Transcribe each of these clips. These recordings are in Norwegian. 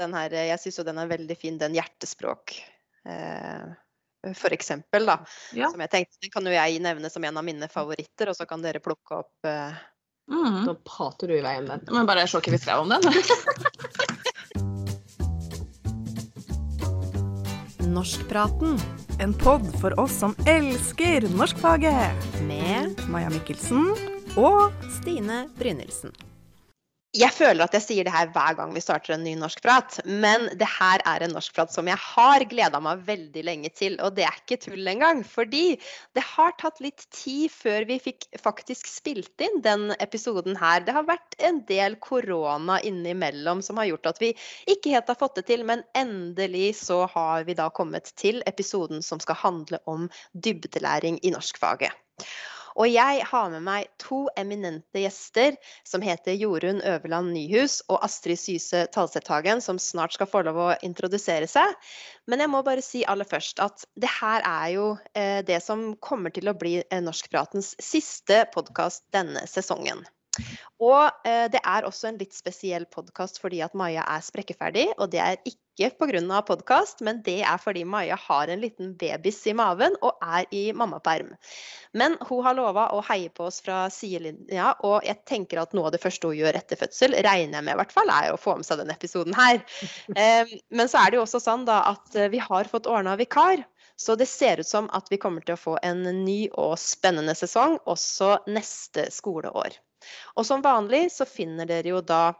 den her, jeg syns jo den er veldig fin, den hjertespråk. Eh, for eksempel, da. Ja. Som jeg tenkte, den kan jo jeg nevne som en av mine favoritter, og så kan dere plukke opp eh, Mm. Nå prater du i veien den. Men bare se hva vi skrev om den. Norskpraten. En pod for oss som elsker norskfaget. med Maja Mikkelsen og Stine Brynildsen. Jeg føler at jeg sier det her hver gang vi starter en ny norskprat, men det her er en norskprat som jeg har gleda meg veldig lenge til. Og det er ikke tull engang, fordi det har tatt litt tid før vi fikk faktisk spilt inn den episoden her. Det har vært en del korona innimellom som har gjort at vi ikke helt har fått det til, men endelig så har vi da kommet til episoden som skal handle om dybdelæring i norskfaget. Og jeg har med meg to eminente gjester som heter Jorunn Øverland Nyhus og Astrid Syse Talsethagen, som snart skal få lov å introdusere seg. Men jeg må bare si aller først at det her er jo eh, det som kommer til å bli eh, Norskpratens siste podkast denne sesongen. Og eh, det er også en litt spesiell podkast fordi at Maja er sprekkeferdig. Og det er ikke pga. podkast, men det er fordi Maja har en liten babys i maven og er i mammaperm. Men hun har lova å heie på oss fra sidelinja, og jeg tenker at noe av det første hun gjør etter fødsel, regner jeg med i hvert fall, er å få med seg denne episoden her. Eh, men så er det jo også sånn da at eh, vi har fått ordna vikar. Så det ser ut som at vi kommer til å få en ny og spennende sesong også neste skoleår. Og som vanlig så finner dere jo da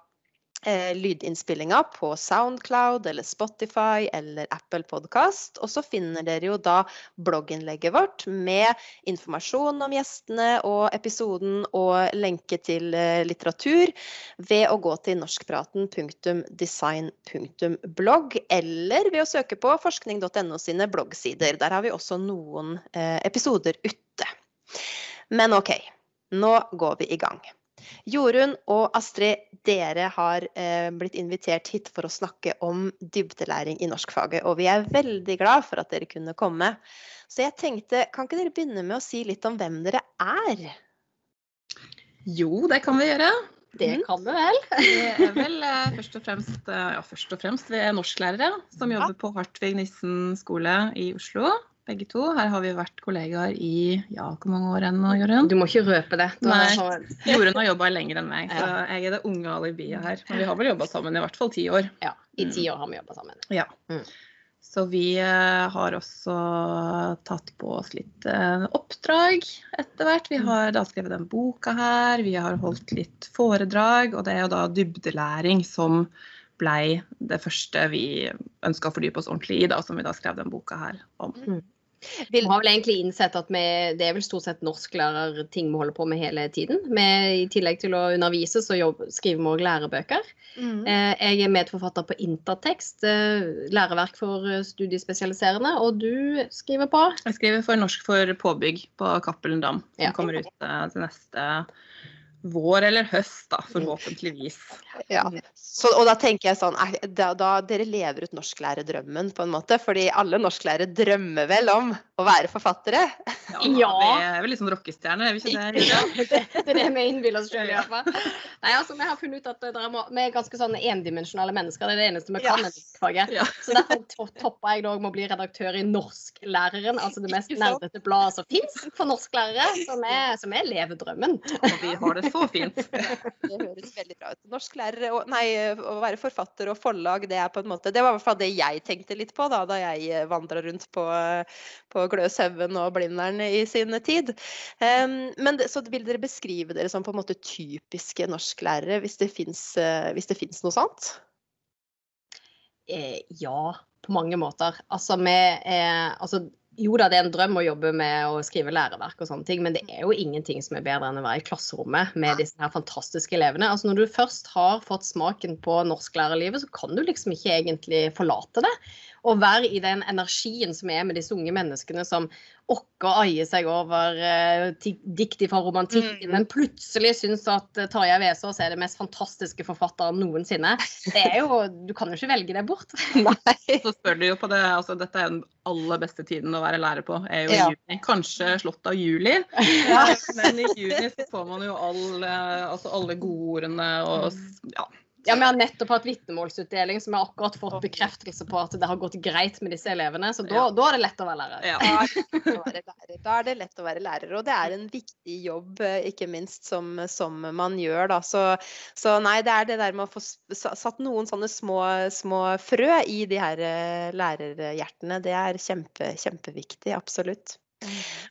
eh, lydinnspillinga på Soundcloud eller Spotify eller Apple Podkast. Og så finner dere jo da blogginnlegget vårt med informasjon om gjestene og episoden og lenke til eh, litteratur ved å gå til norskpraten.design.blogg eller ved å søke på forskning.no sine bloggsider. Der har vi også noen eh, episoder ute. Men OK, nå går vi i gang. Jorunn og Astrid, dere har eh, blitt invitert hit for å snakke om dybdelæring i norskfaget. Og vi er veldig glad for at dere kunne komme. Så jeg tenkte, kan ikke dere begynne med å si litt om hvem dere er? Jo, det kan vi gjøre. Det kan vi vel. Vi er vel eh, først og fremst, eh, ja, først og fremst vi er norsklærere som jobber på Hartvig Nissen skole i Oslo. Begge to. Her har vi vært kollegaer i ja, hvor mange år ennå, Jorunn? Jørund? Du må ikke røpe det. Da Nei. har- Jorunn har jobba lenger enn meg, så jeg er det unge alibiet her. Men vi har vel jobba sammen i hvert fall ti år. Ja, I ti år har vi jobba sammen. Ja. Mm. Så vi eh, har også tatt på oss litt eh, oppdrag etter hvert. Vi har da skrevet den boka her, vi har holdt litt foredrag, og det er jo da dybdelæring som blei det første vi ønska å fordype oss ordentlig i, da, som vi da skrev den boka her om. Vi har vel egentlig innsett at vi, det er vel stort sett norsklærerting vi holder på med hele tiden. Vi, I tillegg til å undervise, så jobb, skriver vi òg lærebøker. Mm. Eh, jeg er medforfatter på Intertekst, eh, læreverk for eh, studiespesialiserende. Og du skriver på Jeg skriver for Norsk for påbygg på Cappelen Dam, som Ja. kommer ut til neste vår eller høst, da, forhåpentligvis. Ja. Så, og da tenker jeg sånn, eh, da, da Dere lever ut norsklærerdrømmen, på en måte. Fordi alle norsklærere drømmer vel om å være forfattere? Ja. Vi er vel litt sånn rockestjerner, er vi ikke det? Ja, det, det er det vi innbiller oss sjøl, iallfall. Nei, altså, vi har funnet ut at dere må, vi er ganske sånn endimensjonale mennesker. Det er det eneste vi kan. Ja. faget. Ja. Så derfor to- toppa jeg da med å bli redaktør i Norsklæreren, altså det mest nerdete bladet som fins for norsklærere. Som er, som er levedrømmen. Og vi har det så fint. Det høres veldig bra ut. Norsklærere og Nei, å være forfatter og forlag, det er på en måte Det var i hvert fall det jeg tenkte litt på da, da jeg vandra rundt på, på Gløshaugen og Blindern i sin tid. Um, men det, så vil dere beskrive dere som på en måte typiske norsklærere, hvis det fins finnes noe sånt? Eh, ja, på mange måter. Altså, vi er altså, jo da, det er en drøm å jobbe med å skrive læreverk, og sånne ting, men det er jo ingenting som er bedre enn å være i klasserommet med disse her fantastiske elevene. Altså, når du først har fått smaken på norsklærerlivet, så kan du liksom ikke egentlig forlate det. Og være i den energien som er med disse unge menneskene som okker aier seg over uh, dikt fra romantikken, Mm. men plutselig syns at eh, Tarjei Vesaas er det mest fantastiske forfatteren noensinne. Det er jo, Du kan jo ikke velge det bort. Nei. Så spør du jo på det, altså Dette er den aller beste tiden å være lærer på, er jo Ja. juni. Kanskje slått av juli. Ja. Men i juni så får man jo all, eh, altså alle godordene og ja, Ja, Vi har nettopp hatt vitnemålsutdeling, som vi har akkurat fått bekreftelse på at det har gått greit med disse elevene. Så da, Ja. da er det lett å være lærer. Ja. Da er, det lett å være lærer. da er det lett å være lærer, og det er en viktig jobb, eh, ikke minst, som, som man gjør. Da. Så, så nei, det er det der med å få satt noen sånne små, små frø i de her eh, lærerhjertene. Det er kjempe, kjempeviktig, absolutt.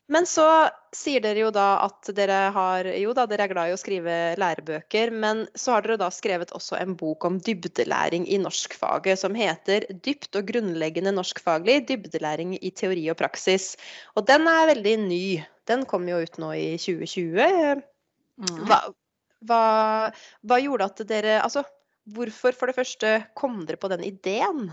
Men så sier dere jo da at dere har Jo da, dere er glad i å skrive lærebøker, men så har dere da skrevet også en bok om dybdelæring i norskfaget som heter 'Dypt og grunnleggende norskfaglig dybdelæring i teori og praksis'. Og den er veldig ny. Den kom jo ut nå i 2020. Mm. Hva, hva, hva gjorde at dere Altså, hvorfor for det første kom dere på den ideen?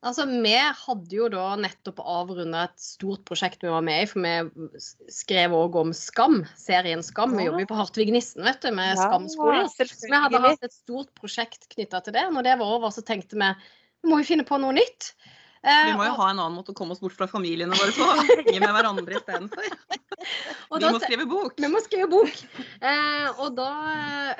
Altså, Vi hadde jo da nettopp avrunda et stort prosjekt vi var med i. For vi skrev òg om Skam, serien Skam. Vi jobber jo på Hartvig Nissen, vet du, med Ja, Skamskolen. Så vi hadde hatt et stort prosjekt knytta til det. Når det var over, så tenkte vi vi må vi finne på noe nytt. Eh, Vi må jo ha en annen måte å komme oss bort fra familiene våre på. Henge med hverandre istedenfor. Vi må skrive bok. Vi må skrive bok. Eh, og da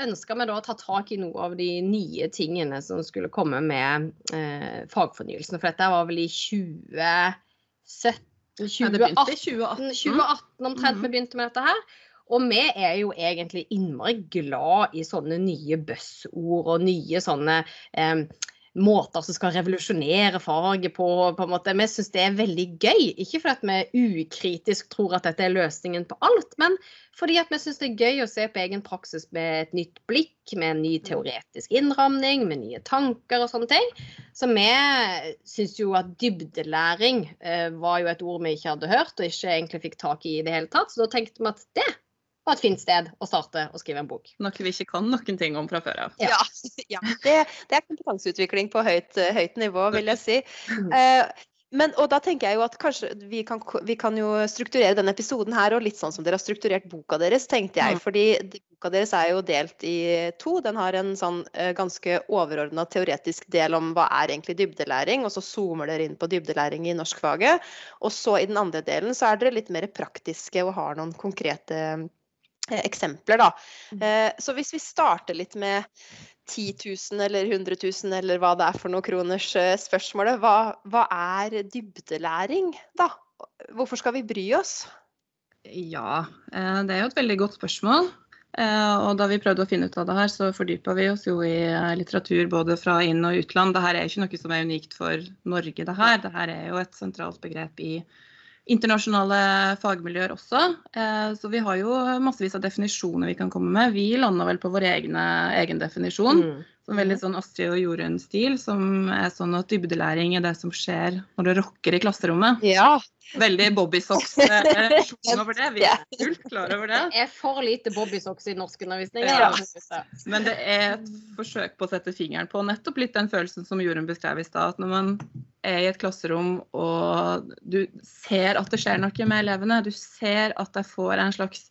ønska vi da å ta tak i noe av de nye tingene som skulle komme med eh, fagfornyelsen. For dette var vel i 2017 Ja, det begynte i 2018, 2018. 2018 omtrent Mhm. vi begynte med dette her. Og vi er jo egentlig innmari glad i sånne nye buzzord og nye sånne eh, måter som skal revolusjonere faget på. på en måte. Vi syns det er veldig gøy. Ikke fordi at vi ukritisk tror at dette er løsningen på alt, men fordi at vi syns det er gøy å se på egen praksis med et nytt blikk, med en ny teoretisk innramning, med nye tanker og sånne ting. Så vi syns jo at dybdelæring eh, var jo et ord vi ikke hadde hørt, og ikke egentlig fikk tak i i det hele tatt. Så da tenkte vi at det var et fint sted å starte å skrive en bok. Noe vi ikke kan noen ting om fra før av. Ja. Ja, ja. Det, det er kompetanseutvikling på høyt, høyt nivå, vil jeg si. Mm. Eh, men, og da tenker jeg jo at kanskje vi kan, vi kan jo strukturere denne episoden her og litt sånn som dere har strukturert boka deres, tenkte jeg. Fordi boka deres er jo delt i to. Den har en sånn eh, ganske overordna teoretisk del om hva er egentlig dybdelæring, og så zoomer dere inn på dybdelæring i norskfaget. Og så i den andre delen så er dere litt mer praktiske og har noen konkrete eksempler, da. Eh, så hvis vi starter litt med 10 000 eller 100 000 eller hva det er for noe kroners eh, spørsmålet, hva, hva er dybdelæring, da? Hvorfor skal vi bry oss? Ja, eh, det er jo et veldig godt spørsmål. Eh, Og da vi prøvde å finne ut av det her, så fordypa vi oss jo i eh, litteratur både fra inn- og utland. Dette er ikke noe som er unikt for Norge, det her. Dette er jo et sentralt begrep i internasjonale fagmiljøer også. Eh, Så vi har jo massevis av definisjoner vi kan komme med. Vi landa vel på vår egne, egen definisjon. Mm. Som veldig sånn Astrid og Jorunn-stil, som er sånn at dybdelæring er det som skjer når du rocker i klasserommet. Ja. Veldig bobbysocks-relasjon over det. Vi er fullt klar over det. Det er for lite bobbysocks i norskundervisning. Ja. Ja. Men det er et forsøk på å sette fingeren på nettopp litt den følelsen som Jorunn beskrev i stad. At når man er i et klasserom og du ser at det skjer noe med elevene, du ser at de får en slags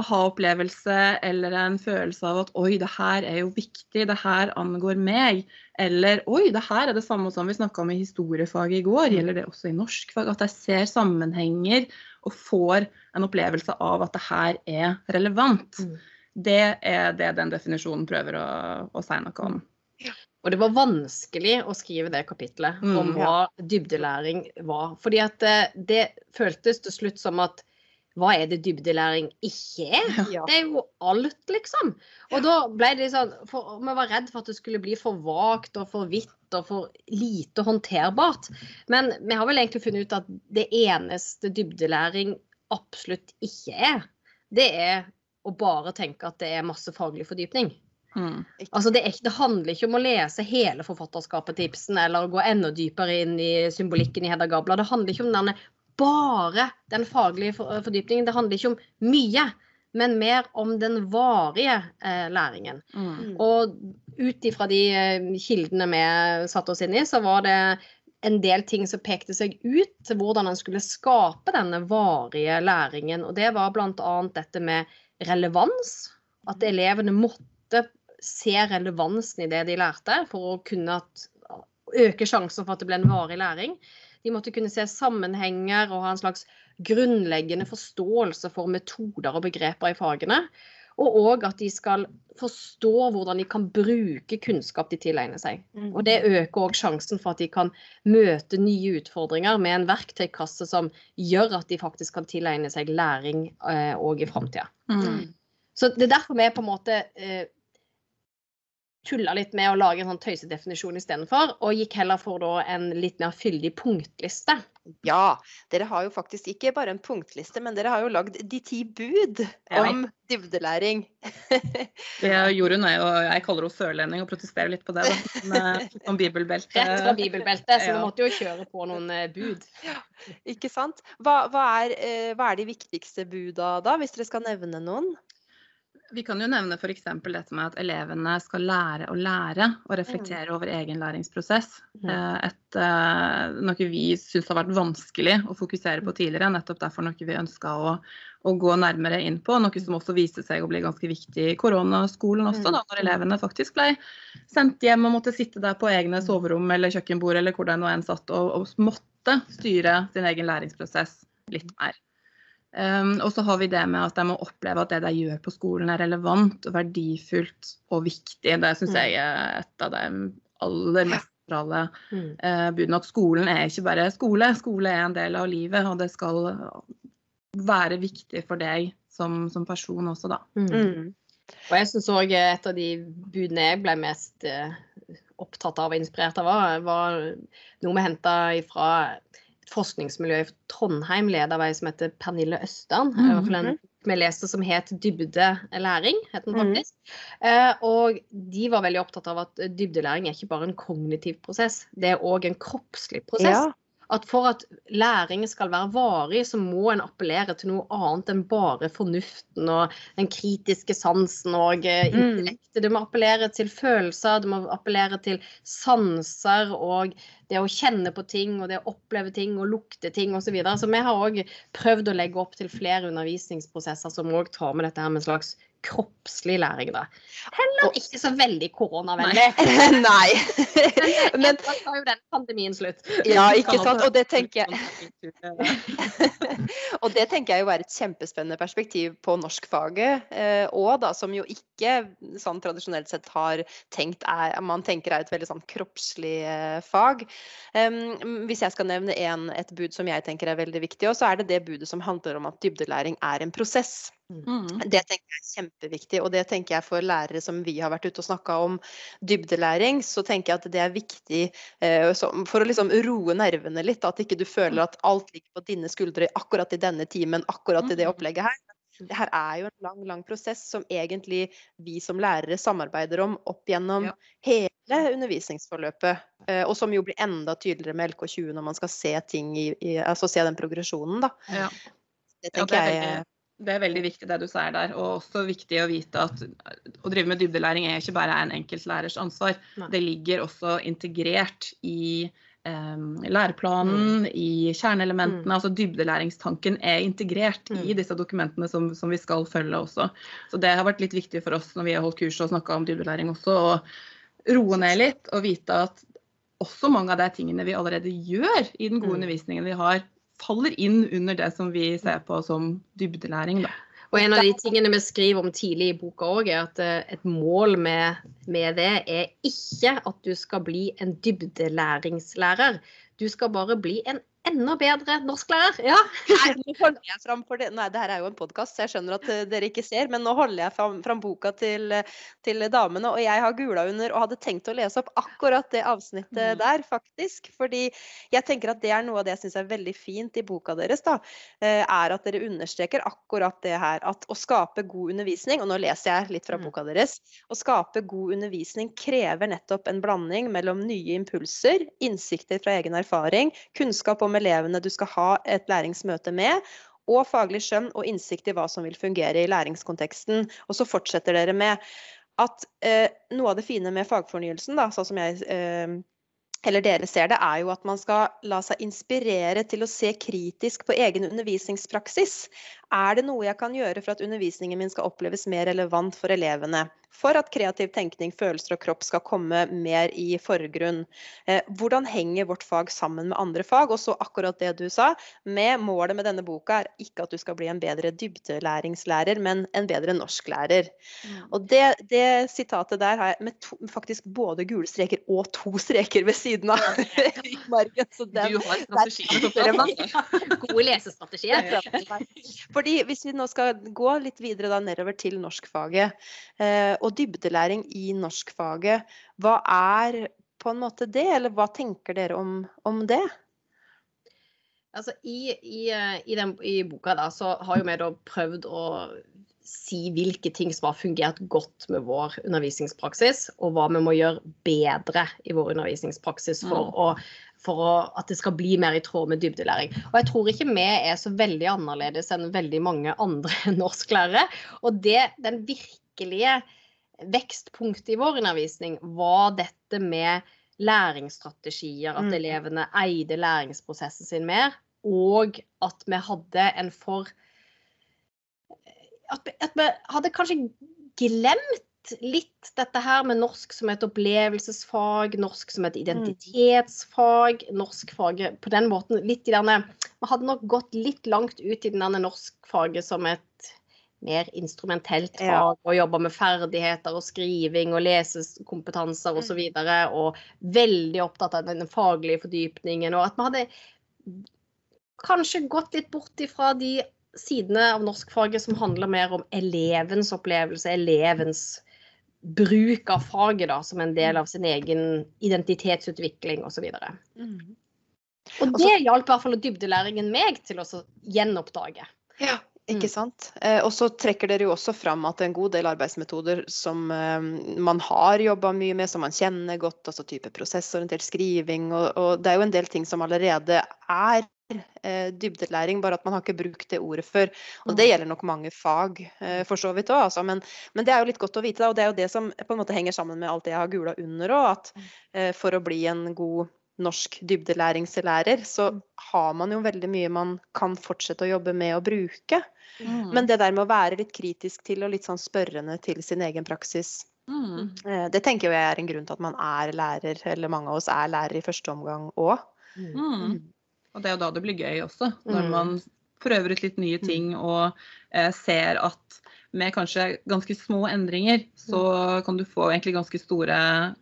aha-opplevelse eller en følelse av at oi, det her er jo viktig, det her angår meg. Eller oi, det her er det samme som vi snakka om i historiefaget i går, gjelder det også i norskfag? At jeg ser sammenhenger og får en opplevelse av at det her er relevant. Mm. Det er det den definisjonen prøver å, å si noe om. Og det var vanskelig å skrive det kapitlet Mm, om hva dybdelæring var. Fordi at eh, det føltes til slutt som at hva er det dybdelæring ikke er? Ja. Det er jo alt, liksom. Og da ble det sånn for, Vi var redd for at det skulle bli for vagt og for vidt og for lite håndterbart. Men vi har vel egentlig funnet ut at det eneste dybdelæring absolutt ikke er, det er å bare tenke at det er masse faglig fordypning. Mm. Altså det, er, ikke- det handler ikke om å lese hele forfatterskapet til Ibsen eller gå enda dypere inn i symbolikken i Hedda Gabler. Det handler ikke om denne, bare den faglige fordypningen. Det handler ikke om mye, men mer om den varige eh, læringen. Mm. Og ut ifra de eh, kildene vi satte oss inn i, så var det en del ting som pekte seg ut til hvordan en skulle skape denne varige læringen. Og det var bl.a. dette med relevans. At elevene måtte se relevansen i det de lærte, for å kunne at, øke sjansen for at det ble en varig læring. De måtte kunne se sammenhenger og ha en slags grunnleggende forståelse for metoder og begreper i fagene. Og òg at de skal forstå hvordan de kan bruke kunnskap de tilegner seg. Mm. Og det øker òg sjansen for at de kan møte nye utfordringer med en verktøykasse som gjør at de faktisk kan tilegne seg læring òg i framtida. Mm. Så det er derfor vi på en måte eh, tulla litt med å lage en sånn tøysedefinisjon istedenfor, og gikk heller for da en litt mer fyldig punktliste. Ja, dere har jo faktisk ikke bare en punktliste, men dere har jo lagd de ti bud Ja. om dybdelæring. Det Jorunn er jo, jeg kaller henne sørlending og protesterer litt på det. Da, med, om bibelbeltet. Rett fra bibelbeltet, så vi måtte jo kjøre på noen bud. bud. Ikke sant? Hva, hva, er, eh, hva er de viktigste buda da, hvis dere skal nevne noen? Vi kan jo nevne f.eks. dette med at elevene skal lære å lære og reflektere over egen læringsprosess. Mm. Eh, Et, eh, noe vi syns har vært vanskelig å fokusere på tidligere. Nettopp derfor noe vi ønska å, å gå nærmere inn på. Noe som også viste seg å bli ganske viktig i koronaskolen også, da, når elevene faktisk ble sendt hjem og måtte sitte der på egne soverom eller kjøkkenbord eller hvor de nå enn satt og, og måtte styre sin egen læringsprosess litt mer. Um, og så har vi det med at de må oppleve at det de gjør på skolen er relevant og verdifullt og viktig. Det syns jeg er et av de aller mest sentrale Mm. uh, budene. At skolen er ikke bare skole, skole er en del av livet. Og det skal være viktig for deg som, som person også, da. Mm. Og jeg syns òg et av de budene jeg ble mest eh, opptatt av og inspirert av, var, var noe vi henta fra et forskningsmiljø i Trondheim, ledet av ei som heter Pernille Østern. I hvert fall en vi leste som het 'Dybdelæring'. het den faktisk. Mm. Eh, og de var veldig opptatt av at dybdelæring er ikke bare en kognitiv prosess, det er òg en kroppslig prosess Ja. At for at læring skal være varig, så må en appellere til noe annet enn bare fornuften og den kritiske sansen og eh, Mm. intellektet. Du må appellere til følelser, du må appellere til sanser og det å kjenne på ting og det å oppleve ting og lukte ting osv. Så, videre. så vi har òg prøvd å legge opp til flere undervisningsprosesser som òg tar med dette her med en slags kroppslig læring. da. Heller ikke så veldig koronavennlig. Nei. Men da tar jo den pandemien slutt. ja, ikke sant. Og det tenker jeg Og det tenker jeg jo er et kjempespennende perspektiv på norskfaget eh, òg, da, som jo ikke sånn tradisjonelt sett har tenkt er Man tenker er et veldig sånn kroppslig eh, fag. Hvis jeg skal nevne en, et bud som jeg tenker er veldig viktig, også, så er det det budet som handler om at dybdelæring er en prosess. Mm. Det tenker jeg er kjempeviktig, og det tenker jeg for lærere som vi har vært ute og snakka om dybdelæring, så tenker jeg at det er viktig eh, for å liksom roe nervene litt. At ikke du føler at alt ligger på dine skuldre akkurat i denne timen, akkurat i det Mm. opplegget her. Det her er jo en lang, lang prosess som egentlig vi som lærere samarbeider om opp gjennom Ja. hele undervisningsforløpet. eh, Og som jo blir enda tydeligere med LK20 når man skal se ting i, i altså se den progresjonen, da. Ja. Det Ja, tenker det, er jeg det er veldig viktig det du sier der. Og også viktig å vite at å drive med dybdelæring er ikke bare en enkeltlærers ansvar. Nei. Det ligger også integrert i um, læreplanen, i kjerneelementene. Mm. altså Dybdelæringstanken er integrert i Mm. disse dokumentene som, som vi skal følge også. Så det har vært litt viktig for oss når vi har holdt kurs og snakka om dybdelæring også, å roe ned litt og vite at også mange av de tingene vi allerede gjør i den gode Mm. undervisningen vi har, faller inn under det som vi ser på som dybdelæring. Da. Og en av de tingene vi skriver om tidlig i boka òg, er at eh, et mål med, med det er ikke at du skal bli en dybdelæringslærer. Du skal bare bli en enda bedre norsklærer. Ja. Nei, nå holder jeg fram for det. Nei, det her er jo en podkast, så jeg skjønner at eh, dere ikke ser. Men nå holder jeg fram, fram boka til, til damene, og jeg har gula under og hadde tenkt å lese opp akkurat det avsnittet Mm. der, faktisk. Fordi jeg tenker at det er noe av det jeg syns er veldig fint i boka deres, da. eh, Er at dere understreker akkurat det her. At å skape god undervisning, og nå leser jeg litt fra Mm. boka deres. Å skape god undervisning krever nettopp en blanding mellom nye impulser, innsikter fra egen erfaring, kunnskap om elevene du skal ha et læringsmøte med, og faglig skjønn og innsikt i hva som vil fungere i læringskonteksten. Og så fortsetter dere med at eh, noe av det fine med fagfornyelsen, da, sånn som jeg eh, eller dere ser det, er jo at man skal la seg inspirere til å se kritisk på egen undervisningspraksis. Er det noe jeg kan gjøre for at undervisningen min skal oppleves mer relevant for elevene? for at kreativ tenkning, følelser og kropp skal komme mer i forgrunn. Eh, hvordan henger vårt fag sammen med andre fag? Og så akkurat det du sa, med målet med denne boka er ikke at du skal bli en bedre dybdelæringslærer, men en bedre norsklærer. Mm. Og det, det sitatet der har jeg med to, faktisk både gule streker og to streker ved siden av i margen. Så den, Du har strategien på der- plass. Gode lesestrategier. Fordi hvis vi nå skal gå litt videre da nedover til norskfaget, eh, og dybdelæring i norskfaget, hva er på en måte det, eller hva tenker dere om, om det? Altså, i, i, eh, i, den, I boka da, så har jo vi da prøvd å si hvilke ting som har fungert godt med vår undervisningspraksis, og hva vi må gjøre bedre i vår undervisningspraksis for, Mm. å, for å, at det skal bli mer i tråd med dybdelæring. Og jeg tror ikke vi er så veldig annerledes enn veldig mange andre norsklærere. Og det, den virkelige vekstpunktet i vår undervisning var dette med læringsstrategier, at Mm. elevene eide læringsprosessen sin mer, og at vi hadde en for at at vi hadde kanskje glemt litt dette her med norsk som et opplevelsesfag, norsk som et identitetsfag, norskfaget på den måten litt i denne Vi hadde nok gått litt langt ut i denne norskfaget som et mer instrumentelt fag, Ja. og jobba med ferdigheter og skriving og lesekompetanser osv. Og, så videre, og veldig opptatt av den faglige fordypningen. Og at vi hadde kanskje gått litt bort ifra de sidene av norskfaget som handler mer om elevens opplevelse, elevens bruk av faget da, som en del av sin egen identitetsutvikling osv. Mm. og det hjalp i hvert fall dybdelæringen meg til å gjenoppdage. Ja, ikke Mm. sant. Eh, og så trekker dere jo også fram at en god del arbeidsmetoder som eh, man har jobba mye med, som man kjenner godt, altså type prosessorientert skriving, og, og det er jo en del ting som allerede er dybdelæring, bare at man har ikke brukt det ordet før. Og det gjelder nok mange fag eh, for så vidt òg, altså. Men, men det er jo litt godt å vite, da, og det er jo det som på en måte henger sammen med alt det jeg har gula under òg, at eh, for å bli en god norsk dybdelæringslærer, så har man jo veldig mye man kan fortsette å jobbe med å bruke. Mm. Men det der med å være litt kritisk til og litt sånn spørrende til sin egen praksis, Mm. eh, det tenker jo jeg er en grunn til at man er lærer, eller mange av oss er lærer i første omgang òg. Mm. Og det er jo da det blir gøy også, når Mm. man prøver ut litt nye ting og eh, ser at med kanskje ganske små endringer, så kan du få egentlig ganske store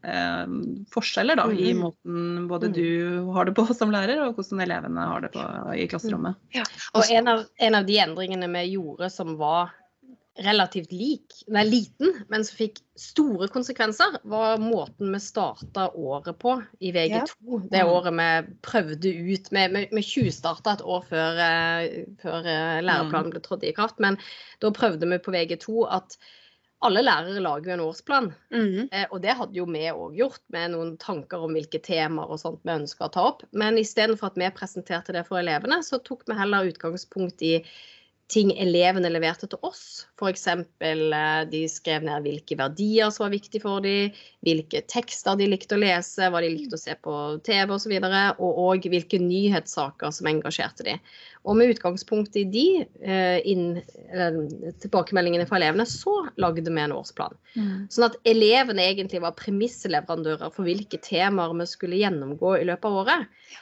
eh, forskjeller da, i Mm. måten både Mm. du har det på som lærer, og hvordan elevene har det på i klasserommet. Ja. Og en av, en av de endringene vi gjorde som var relativt lik, nei, liten, men som fikk store konsekvenser, var måten vi starta året på i VG2. Det Mm. året vi prøvde ut Vi, vi, vi tjuvstarta et år før, eh, før eh, læreplanen ble trådt i kraft, men da prøvde vi på VG2 at alle lærere lager jo en årsplan. Mhm. Eh, og det hadde jo vi òg gjort, med noen tanker om hvilke temaer og sånt vi ønska å ta opp. Men istedenfor at vi presenterte det for elevene, så tok vi heller utgangspunkt i ting elevene leverte til oss. F.eks. Eh, de skrev ned hvilke verdier som var viktige for dem, hvilke tekster de likte å lese, hva de likte å se på TV osv., og og hvilke nyhetssaker som engasjerte dem. Og med utgangspunkt i de eh, inn, eh, tilbakemeldingene fra elevene, så lagde vi en årsplan. Sånn at elevene egentlig var premissleverandører for hvilke temaer vi skulle gjennomgå i løpet av året.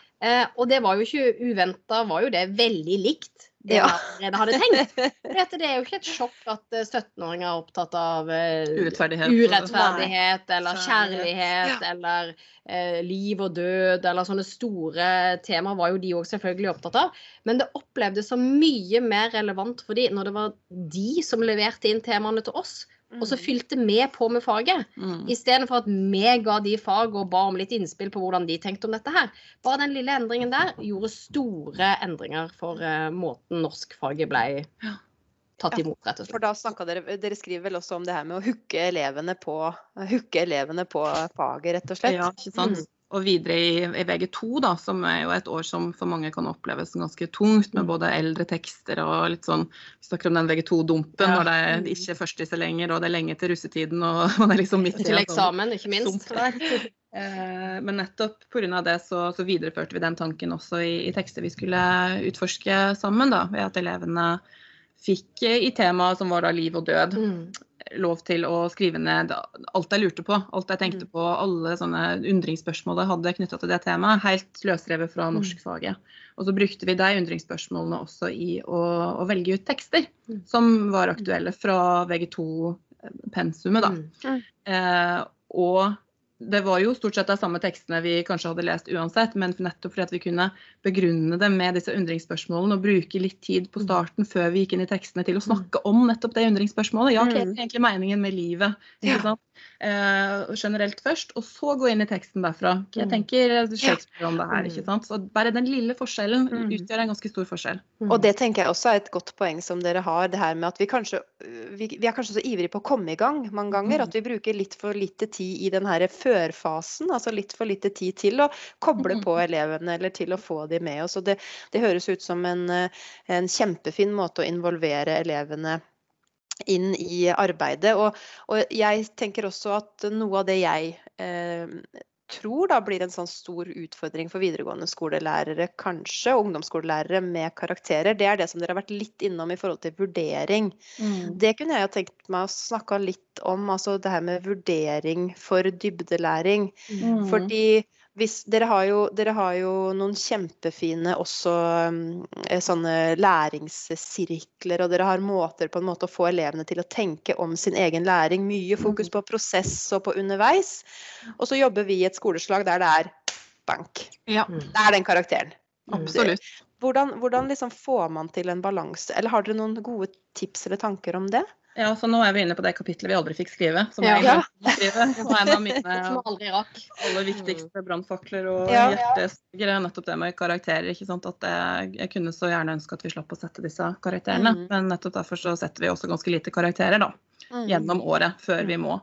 Og det var jo ikke uventa, var jo det veldig likt det Ja. jeg allerede hadde tenkt. For det er jo ikke et sjokk at eh, 17-åringer er opptatt av eh, Urettferdighet. urettferdighet eller Kjærlighet. ja. eller eh, liv og død eller sånne store temaer var jo de òg selvfølgelig opptatt av. Men det opplevdes som mye mer relevant for de når det var de som leverte inn temaene til oss, og så fylte vi på med faget. Mm. Istedenfor at vi ga de fag og ba om litt innspill på hvordan de tenkte om dette her. Bare den lille endringen der gjorde store endringer for uh, måten norskfaget ble tatt imot, rett og slett For da snakka dere Dere skriver vel også om det her med å hooke elevene på, hooke elevene på faget, rett og slett? Ja, ikke sant? Mm. Og videre i, i VG2, da, som er jo et år som for mange kan oppleves som ganske tungt, med både eldre tekster og litt sånn Vi snakker om den VG2-dumpen Ja. når det er ikke førstisser lenger, og det er lenge til russetiden, og man er liksom midt i Til sånn eksamen, ikke minst. Eh, Men nettopp pga. det så, så videreførte vi den tanken også i, i tekster vi skulle utforske sammen, da, ved at elevene fikk eh, i temaet som var da liv og død, Mm. Lov til å skrive ned alt jeg lurte på, alt jeg tenkte Mm. på, alle sånne undringsspørsmål jeg hadde knytta til det temaet, helt løsrevet fra Mm. norskfaget. Og så brukte vi de undringsspørsmålene også i å, å velge ut tekster Mm. som var aktuelle fra VG2-pensumet, da. Eh, og det var jo stort sett de samme tekstene vi kanskje hadde lest uansett, men nettopp fordi at vi kunne begrunne det med disse undringsspørsmålene og bruke litt tid på starten før vi gikk inn i tekstene til å snakke om nettopp det undringsspørsmålet. Ja, hva er egentlig meningen med livet? Ikke sant? Eh, generelt først, og så gå inn i teksten derfra. Jeg tenker Shakespeare om det her, ikke sant? Så bare den lille forskjellen Mm. utgjør en ganske stor forskjell. Og det tenker jeg også er et godt poeng som dere har, det her med at vi kanskje vi, vi er kanskje så ivrige på å komme i gang mange ganger at vi bruker litt for lite tid i den her førfasen, altså litt for lite tid til å koble på elevene eller til å få de med oss. Og det, det høres ut som en, eh, en kjempefin måte å involvere elevene inn i arbeidet. Og, og jeg tenker også at noe av det jeg eh, tror da blir en sånn stor utfordring for videregående skolelærere, kanskje, og ungdomsskolelærere med karakterer, det er det som dere har vært litt innom i forhold til vurdering. Det kunne jeg jo tenkt meg å snakke litt om, altså det her med vurdering for dybdelæring. Mm. Fordi hvis, dere, har jo, dere har jo noen kjempefine også um, eh, sånne læringssirkler, og dere har måter på en måte å få elevene til å tenke om sin egen læring. Mye fokus på prosess og på underveis. Og så jobber vi i et skoleslag der det er bank. Ja, Det er den karakteren. absolutt. Hvordan, hvordan liksom får man til en balanse? Eller har dere noen gode tips eller tanker om det? Ja, så nå er vi inne på det kapitlet vi aldri fikk skrive. Som Ja. jeg å skrive. Var en av mine aller viktigste brannfakler og Ja. hjertesugere er nettopp det med karakterer. ikke sant? At jeg, jeg kunne så gjerne ønske at vi slapp å sette disse karakterene. Mm. Men nettopp derfor så setter vi også ganske lite karakterer da, gjennom året før vi må.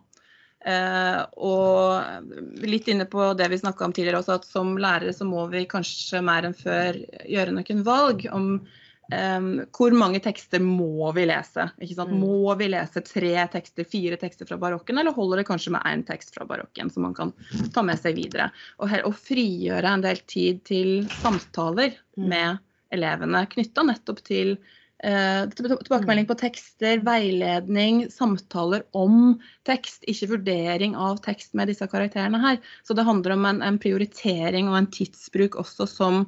Eh, og litt inne på det vi snakka om tidligere også, at som lærere så må vi kanskje mer enn før gjøre noen valg om eh, hvor mange tekster må vi lese? Mm. Må vi lese tre tekster, fire tekster fra barokken, eller holder det kanskje med én tekst fra barokken som man kan ta med seg videre? Og, her, og frigjøre en del tid til samtaler Mm. med elevene knytta nettopp til eh, tilbakemelding på tekster, veiledning, samtaler om tekst, ikke vurdering av tekst med disse karakterene her. Så det handler om en, en prioritering og en tidsbruk også som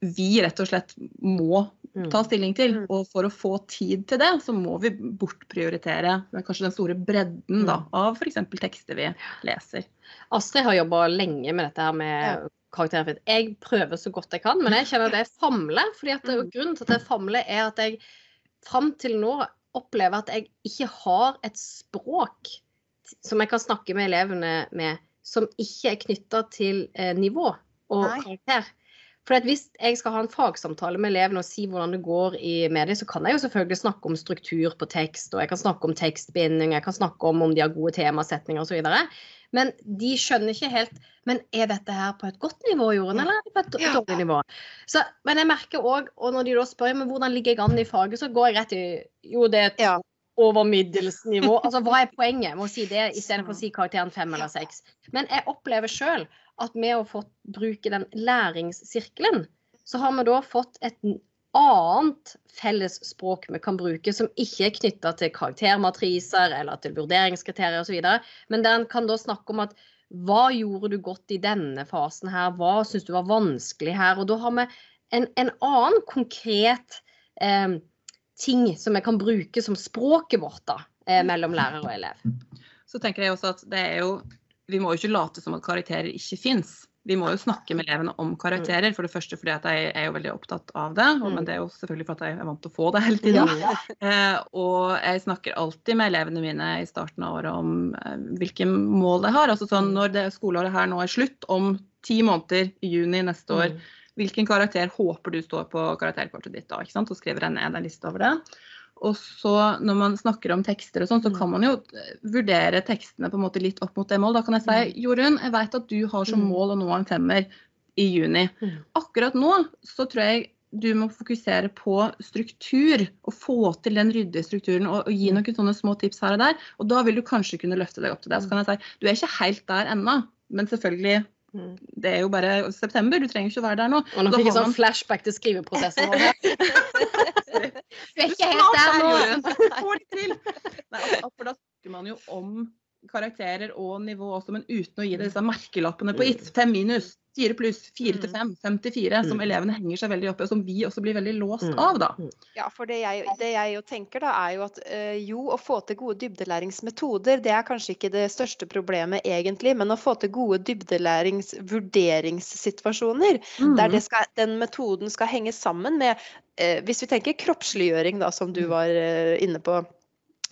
vi rett og slett må Mm. Ta stilling til. Mm. Og for å få tid til det, så må vi bortprioritere kanskje den store bredden da, av f.eks. tekster vi leser. Astrid har jobba lenge med dette her med karakterfritt. Jeg prøver så godt jeg kan, men jeg kjenner at jeg famler. fordi at Grunnen til at jeg famler, er at jeg fram til nå opplever at jeg ikke har et språk som jeg kan snakke med elevene med, som ikke er knytta til eh, nivå og Nei. karakter. For at Hvis jeg skal ha en fagsamtale med elevene og si hvordan det går i medier, så kan jeg jo selvfølgelig snakke om struktur på tekst, og jeg kan snakke om tekstbinding, jeg kan snakke om om de har gode temasetninger osv. Men de skjønner ikke helt Men er dette her på et godt nivå, Jorunn, eller er det på et Ja. dårlig nivå? Så, men jeg merker òg, og når de da spør meg hvordan ligger jeg an i faget, så går jeg rett i Jo, det er et Ja. over middels nivå. Altså, hva er poenget med å si det istedenfor å si karakteren fem eller seks? Men jeg opplever sjøl at med å fått bruke den læringssirkelen, så har vi da fått et annet felles språk vi kan bruke, som ikke er knytta til karaktermatriser eller til vurderingskriterier osv. Men der en kan da snakke om at hva gjorde du godt i denne fasen her, hva syns du var vanskelig her? Og da har vi en, en annen konkret eh, ting som vi kan bruke som språket vårt da, eh, mellom lærer og elev. Så tenker jeg også at det er jo Vi må jo ikke late som at karakterer ikke fins. Vi må jo snakke med elevene om karakterer. For det første fordi at jeg er jo veldig opptatt av det. Og, men det er jo selvfølgelig fordi jeg er vant til å få det hele tiden. Eh, og jeg snakker alltid med elevene mine i starten av året om eh, hvilke mål jeg har. Altså sånn når det skoleåret her nå er slutt, om ti måneder, i juni neste år, hvilken karakter håper du står på karakterkortet ditt da? ikke sant? Så skriver jeg ned en liste over det. Og så når man snakker om tekster og sånn, så kan man jo eh, vurdere tekstene på en måte litt opp mot det målet. Da kan jeg si Jorunn, jeg vet at du har som Mm. mål å nå en femmer i juni. Mm. Akkurat nå så tror jeg du må fokusere på struktur og få til den ryddige strukturen og, og gi noen sånne små tips her og der. Og da vil du kanskje kunne løfte deg opp til det. Så kan jeg si du er ikke helt der ennå, men selvfølgelig Mm. Det er jo bare september, du trenger ikke å være der nå. Og nå fikk jeg sånn man- flashback til skriveprosessen vår. Du er ikke helt der nå. Får det til. Nei, altså, for da snakker man jo om karakterer og nivå også, men uten å gi det disse merkelappene på it. Fem minus, fire pluss, fire til fem, fem til fire, som Mm. elevene henger seg veldig opp i, og som vi også blir veldig låst Mm. av, da. Ja, for det jeg, det jeg jo tenker da, er jo at eh, jo, å få til gode dybdelæringsmetoder, det er kanskje ikke det største problemet egentlig, men å få til gode dybdelærings vurderingssituasjoner, der Mm. det skal, den metoden skal henge sammen med eh, Hvis vi tenker kroppsliggjøring, da, som du Mm. var eh, inne på.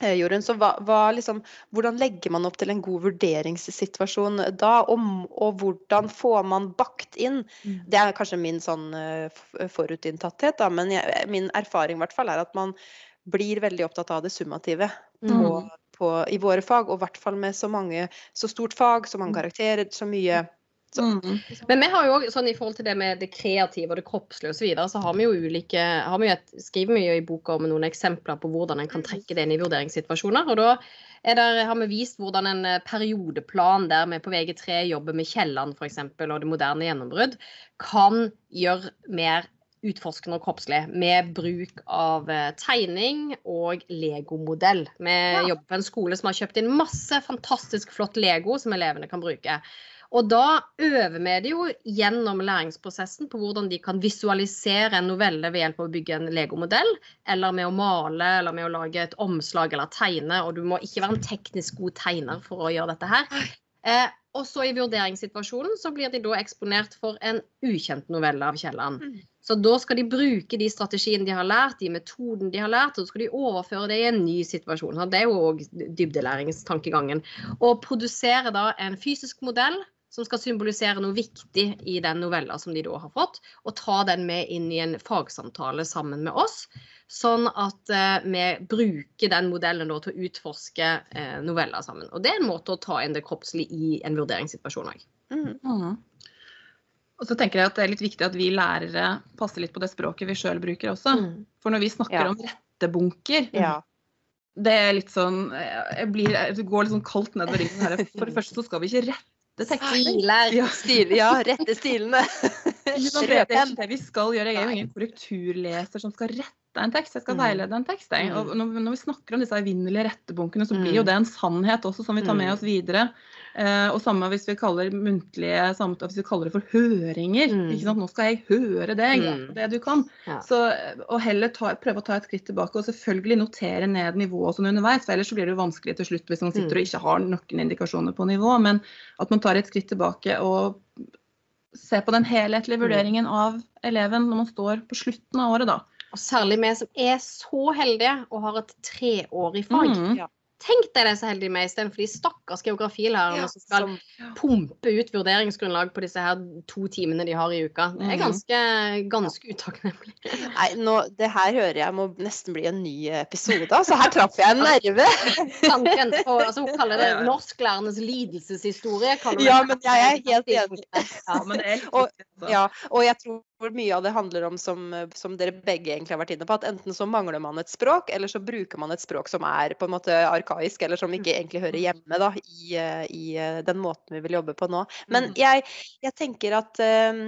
Eh, Jorunn, så hva, hva liksom, Hvordan legger man opp til en god vurderingssituasjon da, og, og hvordan får man bakt inn? Mm. Det er kanskje min sånn eh, forutinntatthet, da, men jeg, min erfaring hvert fall er at man blir veldig opptatt av det summative Mm. på, på, i våre fag, og i hvert fall med så mange, så stort fag, så mange karakterer, så mye så, Mm. Men vi har jo også, sånn i forhold til det med det kreative og det kroppslige osv., så, videre, så har vi jo ulike har vi jo et, skriver vi jo i boka om noen eksempler på hvordan en kan trekke det inn i vurderingssituasjoner. og da er der, har vi vist hvordan en eh, periodeplan der vi på VG3 jobber med Kielland f.eks. og det moderne gjennombrudd, kan gjøre mer utforskende og kroppslig med bruk av eh, tegning og legomodell. Vi jobber på en skole som har kjøpt inn masse fantastisk flott Lego som elevene kan bruke. Og da øver vi det jo gjennom læringsprosessen på hvordan de kan visualisere en novelle ved hjelp av å bygge en legomodell, eller med å male, eller med å lage et omslag eller tegne. Og du må ikke være en teknisk god tegner for å gjøre dette her. Eh, og så i vurderingssituasjonen så blir de da eksponert for en ukjent novelle av Kielland. Mm. Så da skal de bruke de strategiene de har lært, de metodene de har lært, og så skal de overføre det i en ny situasjon. Så det er jo òg dybdelæringstankegangen. Og produsere da en fysisk modell som skal symbolisere noe viktig i den novella som de da har fått, og ta den med inn i en fagsamtale sammen med oss. Sånn at eh, vi bruker den modellen da til å utforske eh, noveller sammen. Og det er en måte å ta inn det kroppslige i en vurderingssituasjon òg. mm, Mm. Og så tenker jeg at det er litt viktig at vi lærere passer litt på det språket vi sjøl bruker også. For når vi snakker Ja. om rettebunker, ja. det er litt sånn Jeg blir, det går litt sånn kaldt nedover ryggen her. For det første så skal vi ikke rette tekster. Stiler. Ja. Stil, ja, rette stilene. Det, det er ikke det vi skal gjøre. Jeg er jo ingen korrekturleser som skal rette en tekst. Jeg skal Mm. veilede en tekst. Jeg. Mm. Og når, vi snakker om disse evinnelige rettebunkene, så blir Mm. jo det en sannhet også som vi tar med oss videre. Eh, og samme hvis vi kaller muntlige samtaler, hvis vi kaller det for høringer. Mm. ikke sant? Nå skal jeg høre deg, Mm. det du kan. Ja. Så, og heller ta, prøve å ta et skritt tilbake og selvfølgelig notere ned nivået sånn underveis. for Ellers så blir det jo vanskelig til slutt hvis man sitter Mm. og ikke har noen indikasjoner på nivå. Men at man tar et skritt tilbake og ser på den helhetlige Mm. vurderingen av eleven når man står på slutten av året, da. Og særlig vi som er så heldige og har et treårig fag. Mm. Tenk deg det så heldige med istedenfor de stakkars geografilærerne Ja, som skal som- pumpe ut vurderingsgrunnlag på disse her to timene de har i uka. Det er Mhm. ganske, ganske utakknemlig. Nei, nå, det her hører jeg må nesten bli en ny episode. Altså, her traff jeg en nerve. Tanken på, altså, hun kaller det norsklærernes lidelseshistorie. Ja, men jeg er helt enig. Ja, men det er helt Og- altså. Ja, og jeg tror mye av det handler om, som, som dere begge egentlig har vært inne på, at enten så mangler man et språk, eller så bruker man et språk som er på en måte arkaisk, eller som ikke egentlig hører hjemme da, i, i eh, den måten vi vil jobbe på nå. Men Mm. jeg, jeg tenker at, eh,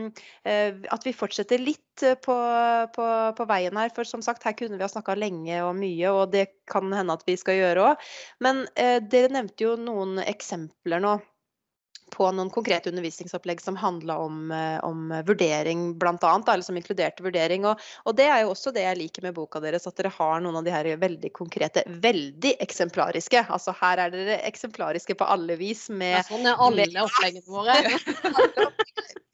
eh, at vi fortsetter litt på, på, på veien her, for som sagt, her kunne vi ha snakka lenge og mye, og det kan hende at vi skal gjøre òg. Men eh, dere nevnte jo noen eksempler nå på noen konkrete undervisningsopplegg som handla om, eh, om vurdering, bl.a., eller som inkluderte vurdering. Og, og det er jo også det jeg liker med boka deres, at dere har noen av de her veldig konkrete, veldig eksemplariske. Altså her er dere eksemplariske på alle vis Ja, sånn er alle oppleggene våre.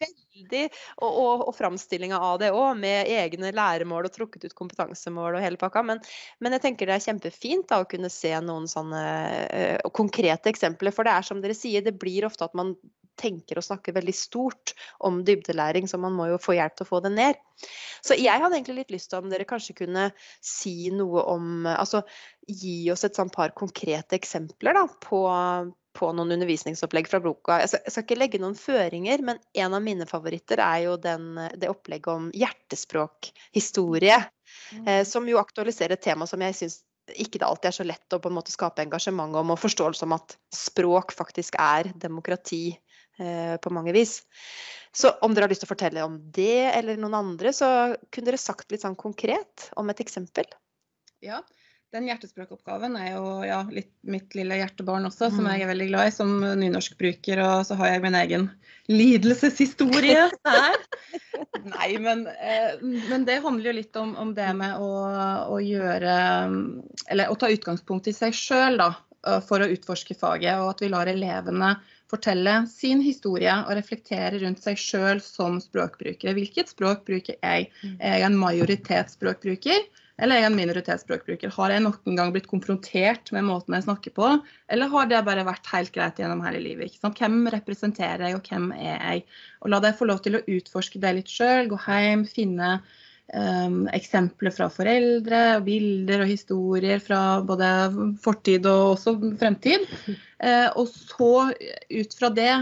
veldig Og, og, og framstillinga av det òg, med egne læremål og trukket ut kompetansemål og hele pakka. Men, men jeg tenker det er kjempefint da, å kunne se noen sånne uh, konkrete eksempler. For det er som dere sier, det blir ofte at man tenker og snakker veldig stort om dybdelæring, så man må jo få hjelp til å få det ned. Så jeg hadde egentlig litt lyst til om dere kanskje kunne si noe om Altså gi oss et sånn par konkrete eksempler da, på, på noen undervisningsopplegg fra boka. Jeg skal, jeg skal ikke legge noen føringer, men en av mine favoritter er jo den, det opplegget om hjertespråkhistorie. Eh, som jo aktualiserer et tema som jeg syns ikke det alltid er så lett å på en måte skape engasjement om, og forståelse om at språk faktisk er demokrati eh, på mange vis. Så om dere har lyst til å fortelle om det eller noen andre, så kunne dere sagt litt sånn konkret om et eksempel. Ja, Den hjertespråkoppgaven er jo ja, litt mitt lille hjertebarn også, som Mm. jeg er veldig glad i som nynorskbruker. Og så har jeg min egen lidelseshistorie der. Nei, men, eh, men det handler jo litt om, om det med å, å gjøre Eller å ta utgangspunkt i seg sjøl, da. eh, For å utforske faget, og at vi lar elevene fortelle sin historie og reflektere rundt seg sjøl som språkbrukere. Hvilket språk bruker jeg? Jeg Er en majoritetsspråkbruker? Eller er jeg en minoritetsspråkbruker? Har jeg noen gang blitt konfrontert med måten jeg snakker på, eller har det bare vært helt greit gjennom hele livet? Hvem representerer jeg, og hvem er jeg? Og La deg få lov til å utforske det litt sjøl. Gå hjem, finne um, eksempler fra foreldre, bilder og historier fra både fortid og også fremtid. Uh, og så, ut fra det,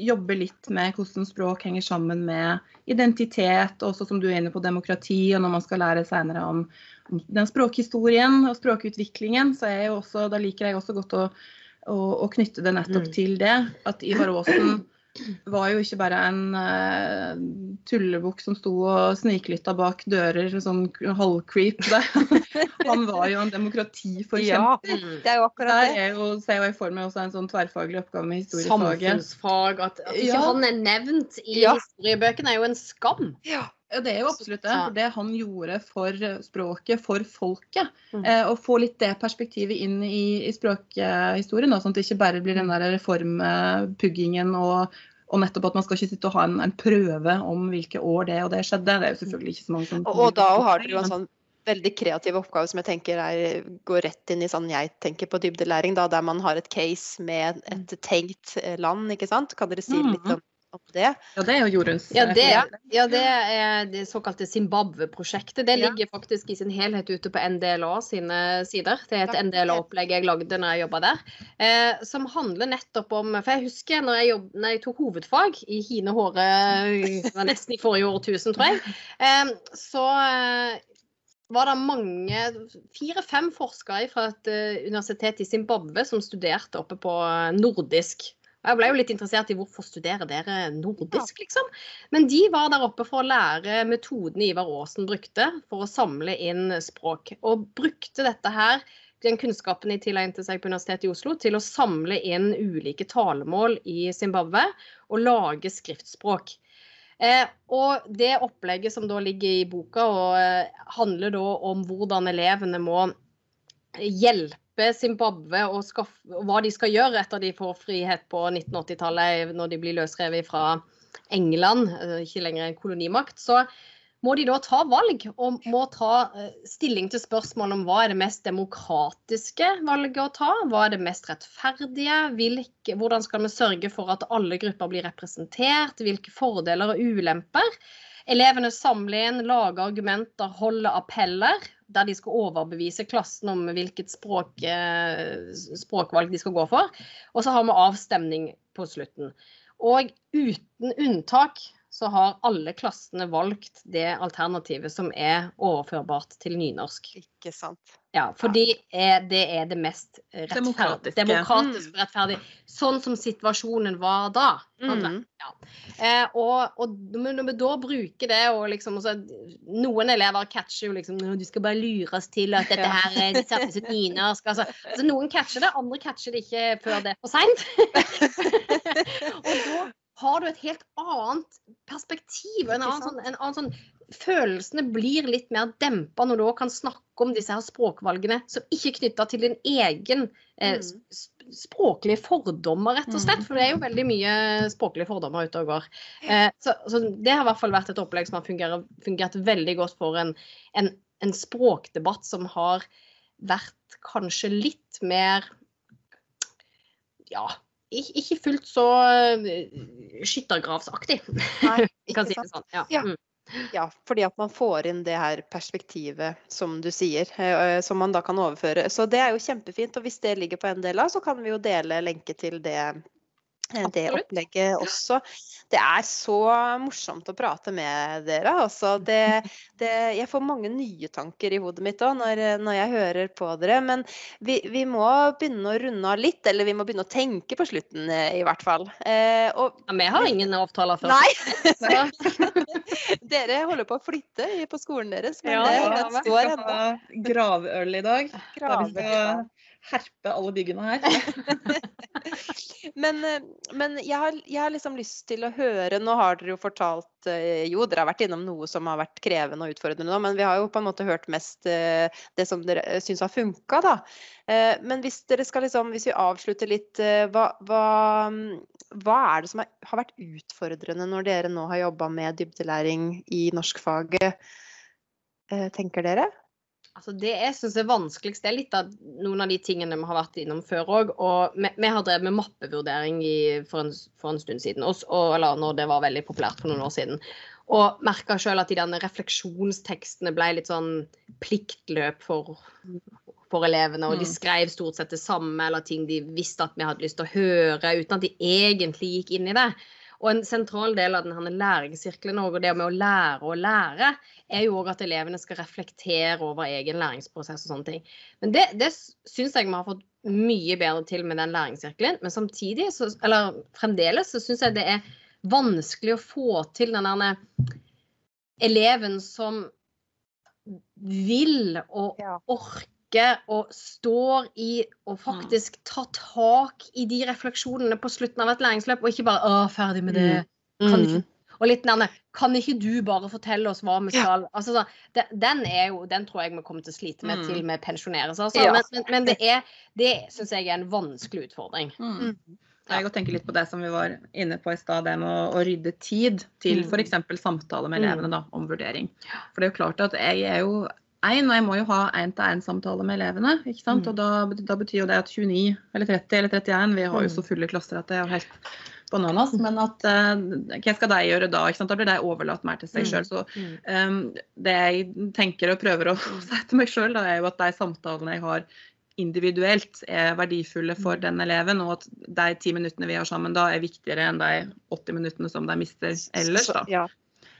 jobbe litt med hvordan språk henger sammen med identitet, og også som du er inne på demokrati, og når man skal lære senere om, om den språkhistorien og språkutviklingen, så er jo også, da liker jeg også godt å, å, å knytte det nettopp Mm. til det. At Ivar Aasen var jo ikke bare en uh, tullebukk som sto og sniklytta bak dører, sånn halvcreep. Han var jo en demokratiforkjemper. Ja, Mm. det er jo akkurat Der det. er jo, ser jeg for meg også en sånn tverrfaglig oppgave med historiefaget. Samfunnsfag. At, at ikke Ja. han er nevnt i Ja. historiebøkene, er jo en skam. Ja. Ja, det er jo absolutt det. For det han gjorde for språket, for folket. Mm. Eh, å få litt det perspektivet inn i, i språkhistorien, sånn at det ikke bare blir den der reformpuggingen og, og nettopp at man skal ikke sitte og ha en, en prøve om hvilke år det og det skjedde. Det er jo selvfølgelig ikke så mange som Og, og da har dere jo en sånn veldig kreativ oppgave som jeg tenker er, går rett inn i sånn jeg tenker på dybdelæring, da, der man har et case med et tenkt eh, land, ikke sant? Kan dere si litt Mhm. om, om det? Ja, det er jo Joruns Ja, det, eh, ja, det er det såkalte Zimbabwe-prosjektet. Det Ja. ligger faktisk i sin helhet ute på NDLA sine sider. Det er et NDLA-opplegg jeg lagde når jeg jobba der. Eh, som handler nettopp om For jeg husker når jeg, jobb, når jeg tok hovedfag i hine håre nesten i forrige årtusen, tror jeg, eh, så eh, var det mange, fire-fem forskere fra et eh, universitet i Zimbabwe som studerte oppe på nordisk. Og Jeg ble jo litt interessert i hvorfor studerer dere nordisk, liksom. Men de var der oppe for å lære metoden Ivar Aasen brukte for å samle inn språk. Og brukte dette her, den kunnskapen de tilegnet seg på Universitetet i Oslo, til å samle inn ulike talemål i Zimbabwe og lage skriftspråk. Eh, og det opplegget som da ligger i boka, og, eh, handler da om hvordan elevene må hjelpe Zimbabwe og, hva de skal gjøre etter de får frihet på 1980-tallet, når de blir løsrevet fra England, eh, ikke lenger en kolonimakt. Så må de da ta valg, og må ta eh, stilling til spørsmål om hva er det mest demokratiske valget å ta, hva er det mest rettferdige, hvilke, hvordan skal vi sørge for at alle grupper blir representert, hvilke fordeler og ulemper. Elevene samler inn, lager argumenter, holder appeller, der de skal overbevise klassen om hvilket språk, eh, språkvalg de skal gå for. Og så har vi avstemning på slutten. Og uten unntak så har alle klassene valgt det alternativet som er overførbart til nynorsk. Ikke sant. Ja, fordi det er det mest rettferdige. Demokratiske. Demokratisk og rettferdig. Sånn som situasjonen var da. Mm. Ja. Eh, og, og når vi da bruker det og liksom også, Noen elever catcher jo liksom Du skal bare lures til at dette her er- det settes ut nynorsk. Altså, altså, noen catcher det, andre catcher det ikke før det er for seint. og da har du et helt annet perspektiv. En annen, sånn, en annen sånn Følelsene blir litt mer dempa når du også kan snakke om disse her språkvalgene som ikke er knytta til din egen eh, Mm. språklige fordommer, rett og slett. Mm. For det er jo veldig mye språklige fordommer ute og går. Eh, så, så det har i hvert fall vært et opplegg som har fungert, fungert veldig godt for en, en, en språkdebatt som har vært kanskje litt mer Ja, ikke, fullt så eh, skyttergravsaktig. Nei, ikke si det sant. sånn. Ja. Ja. Mm. Ja, fordi at man får inn det her perspektivet, som du sier, eh, som man da kan overføre. Så det er jo kjempefint. Og hvis det ligger på en del av, så kan vi jo dele lenke til det det Absolutt. opplegget også. Det er så morsomt å prate med dere. Altså. Det, det, jeg får mange nye tanker i hodet mitt òg når, når jeg hører på dere. Men vi, vi må begynne å runde av litt, eller vi må begynne å tenke på slutten eh, i hvert fall. Eh, og Ja, vi har ingen avtaler før. nei, dere holder på å flytte på skolen deres, men Ja, det, ja, den vi skal ha gravøl i dag. Da Graver. skal herpe alle byggene her. Men, eh, men jeg, har, jeg har liksom lyst til å høre Nå har dere jo fortalt eh, Jo, dere har vært innom noe som har vært krevende og utfordrende men vi har jo på en måte hørt mest eh, det som dere syns har funka, Men hvis dere skal liksom Hvis vi avslutter litt, hva, hva, hva er det som er, har vært utfordrende når dere nå har jobba med dybdelæring i norskfaget, tenker dere? Altså det jeg syns er vanskeligst, det er litt av noen av de tingene vi har vært innom før òg. Og vi, vi har drevet med mappevurdering i, for, en, for en stund siden, og, og, eller når det var veldig populært for noen år siden. Og merka sjøl at de denne refleksjonstekstene ble litt sånn pliktløp for, for elevene. Og de Mm. skrev stort sett det samme, eller ting de visste at vi hadde lyst til å høre, uten at de egentlig gikk inn i det. Og en sentral del av denne læringssirkelen og det med å lære å lære, er jo òg at elevene skal reflektere over egen læringsprosess og sånne ting. Men det, det syns jeg vi har fått mye bedre til med den læringssirkelen. Men samtidig, så, eller fremdeles, så syns jeg det er vanskelig å få til den der eleven som vil og Ja. Orker og står i og faktisk tar tak i de refleksjonene på slutten av et læringsløp, og ikke bare 'Å, ferdig med det'. Kan ikke, og litt nærmere Kan ikke du bare fortelle oss hva vi skal altså, så, den, er jo, den tror jeg vi kommer til å slite med Mm. til vi pensjonerer oss. Altså. Ja. Men, men, men det er det syns jeg er en vanskelig utfordring. Mm. Jeg tenker litt på det som vi var inne på i stad, det med å, å rydde tid til Mm. f.eks. samtale med Mm. elevene da, om vurdering. For det er jo klart at jeg er jo én, og jeg må jo ha én-til-én-samtale med elevene. ikke sant? Mm. Og da, da betyr jo det at 29 eller 30 eller 31 Vi har jo Mm. så fulle klasser at det er helt bananas. Men at uh, hva skal de gjøre da? ikke sant? Da blir de overlatt mer til seg Mm. sjøl. Så Mm. Um, det jeg tenker og prøver å si til meg sjøl, er jo at de samtalene jeg har individuelt, er verdifulle for Mm. den eleven, og at de ti minuttene vi har sammen da, er viktigere enn de 80 minuttene som de mister ellers. Så- da. Ja.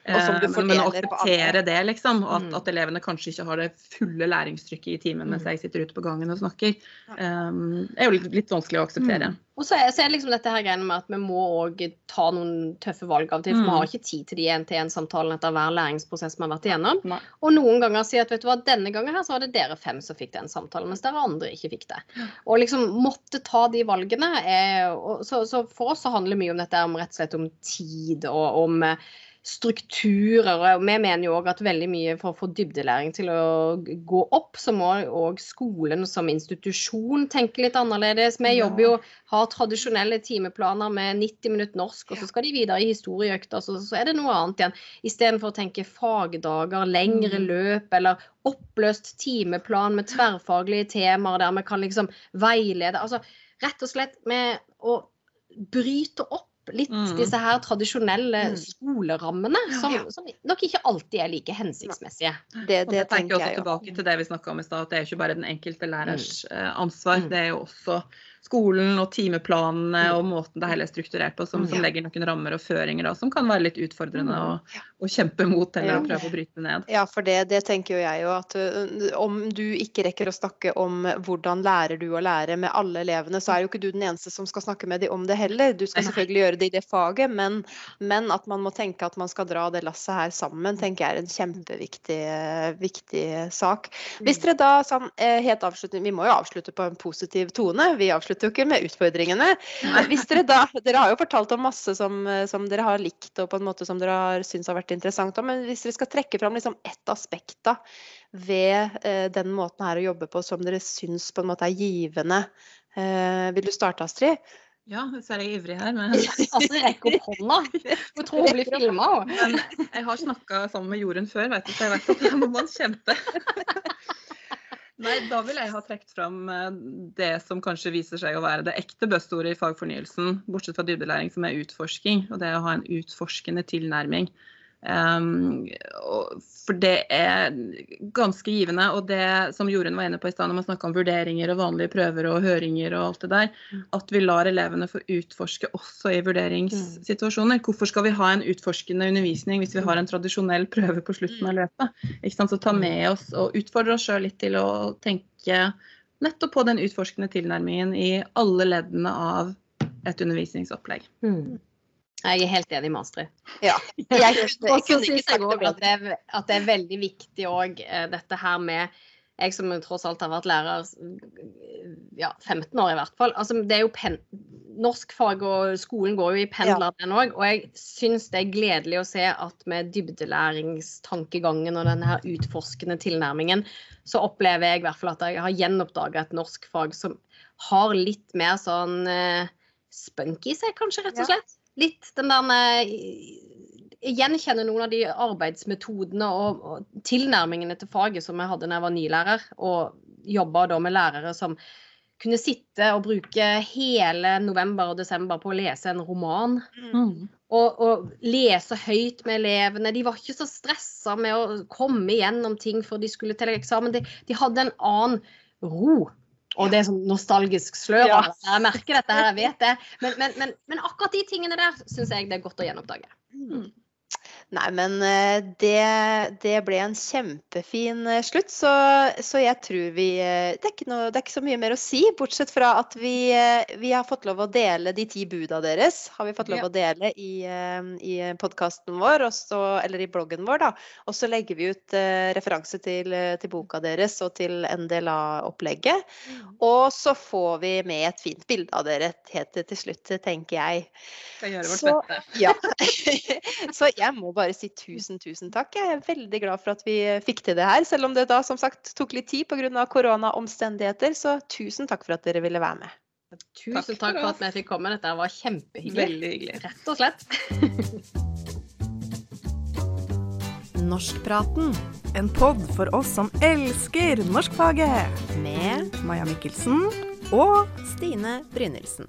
Og som du Eh, men, å akseptere det, liksom, og at, Mm. at elevene kanskje ikke har det fulle læringstrykket i timen mens Mm. jeg sitter ute på gangen og snakker, um, er jo litt, litt vanskelig å akseptere. Mm. Og så er, så er liksom dette her greiene med at vi må òg ta noen tøffe valg av og til. For Mm. vi har ikke tid til de én-til-én-samtalene etter hver læringsprosess vi har vært igjennom. Nei. Og noen ganger si at vet du hva, denne gangen her så var det dere fem som fikk den samtalen, mens dere andre ikke fikk det. Og liksom måtte ta de valgene. Er, og, så, så for oss så handler mye om dette om rett og slett om tid og om eh, strukturer. Og vi mener jo òg at veldig mye for å få dybdelæring til å gå opp, så må òg skolen som institusjon tenke litt annerledes. Vi jobber jo, har tradisjonelle timeplaner med 90 minutter norsk, og så skal de videre i historieøkter, så, så er det noe annet igjen. Istedenfor å tenke fagdager, lengre Mm. løp eller oppløst timeplan med tverrfaglige temaer der vi kan liksom veilede. Altså rett og slett med å bryte opp litt Mm. disse her tradisjonelle Mm. skolerammene, som, som nok ikke alltid er like hensiktsmessige. Det, det det tenker jeg også tilbake til det vi snakka om i stad, at det er ikke bare den enkelte lærers eh, ansvar. Mm. Det er jo også skolen og timeplanene Mm. og måten det hele er strukturert på, som, Mm. som legger noen rammer og føringer da, som kan være litt utfordrende Mm. å, å kjempe mot eller Ja. å prøve å bryte ned. Ja, for det, det tenker jo jeg jo at ø, om du ikke rekker å snakke om hvordan lærer du å lære med alle elevene, så er jo ikke du den eneste som skal snakke med dem om det heller. Du skal selvfølgelig gjøre det i det faget, men, men at man må tenke at man skal dra det lasset her sammen, tenker jeg er en kjempeviktig eh, viktig sak. Hvis dere da sånn eh, helt avslutning, Vi må jo avslutte på en positiv tone, vi avslutter jo ikke med utfordringene. Hvis dere da, dere har jo fortalt om masse som, eh, som dere har likt og på en måte som dere har syntes har vært interessant. om, Men hvis dere skal trekke fram liksom ett aspekt da, ved eh, den måten her å jobbe på som dere syns på en måte er givende, eh, vil du starte Astrid? Ja, så er jeg ivrig her. Men, Altså, rekk opp hånda. Jeg tror hun blir filma. òg. jeg har snakka sammen med Jorunn før, vet du, så jeg vet at her må man kjempe. Nei, da vil jeg ha trukket fram eh, det som kanskje viser seg å være det ekte buzzordet i fagfornyelsen, bortsett fra dybdelæring, som er utforsking. Og det å ha en utforskende tilnærming. Um, for det er ganske givende. Og det som Jorunn var inne på i stad, når man snakka om vurderinger og vanlige prøver og høringer og alt det der, Mm. at vi lar elevene få utforske også i vurderingssituasjoner. Hvorfor skal vi ha en utforskende undervisning hvis vi har en tradisjonell prøve på slutten av løpet? Ikke sant? Så ta med oss og utfordre oss sjøl litt til å tenke nettopp på den utforskende tilnærmingen i alle leddene av et undervisningsopplegg. Mm. Jeg er helt enig med Astrid. Ja. Jeg, jeg kunne ikke sagt det at, det er- at det er veldig viktig òg dette her med Jeg som tross alt har vært lærer ja, 15 år i hvert fall. Altså, det er jo pen, Norskfag og skolen går jo i pendler, den òg. Og jeg syns det er gledelig å se at med dybdelæringstankegangen og denne her utforskende tilnærmingen, så opplever jeg i hvert fall at jeg har gjenoppdaga et norskfag som har litt mer sånn eh, spunk i seg, kanskje, rett og slett. Litt den der gjenkjenner noen av de arbeidsmetodene og, og tilnærmingene til faget som jeg hadde da jeg var nylærer, og jobba da med lærere som kunne sitte og bruke hele november og desember på å lese en roman. Mm. Og, og lese høyt med elevene. De var ikke så stressa med å komme igjennom ting før de skulle til eksamen. De, de hadde en annen ro. Og det er sånn nostalgisk slør Ja. Jeg merker dette her, jeg vet det. Men, men, men, men akkurat de tingene der syns jeg det er godt å gjenoppdage. Nei, men eh, det, det ble en kjempefin eh, slutt, så, så jeg tror vi eh, det er, ikke noe, det er ikke så mye mer å si, bortsett fra at vi, vi har fått lov å dele de ti buda deres. Har vi fått lov Ja. å dele i, i podkasten vår, og så, eller i bloggen vår, da. Og så legger vi ut referanse til, til boka deres og til NDLA-opplegget. Og så får vi med et fint bilde av dere helt til slutt, tenker jeg. Skal gjøre vårt Så- beste. Ja. så jeg må bare si tusen, tusen takk. Jeg er veldig glad for at vi fikk til det her, selv om det da som sagt tok litt tid pga. koronaomstendigheter. Så tusen takk for at dere ville være med. Tusen Takk takk for for at vi fikk komme. Dette var kjempehyggelig. Veldig hyggelig. Rett og slett. Norskpraten. En pod for oss som elsker norskfaget. Med Maja Mikkelsen og Stine Brynildsen.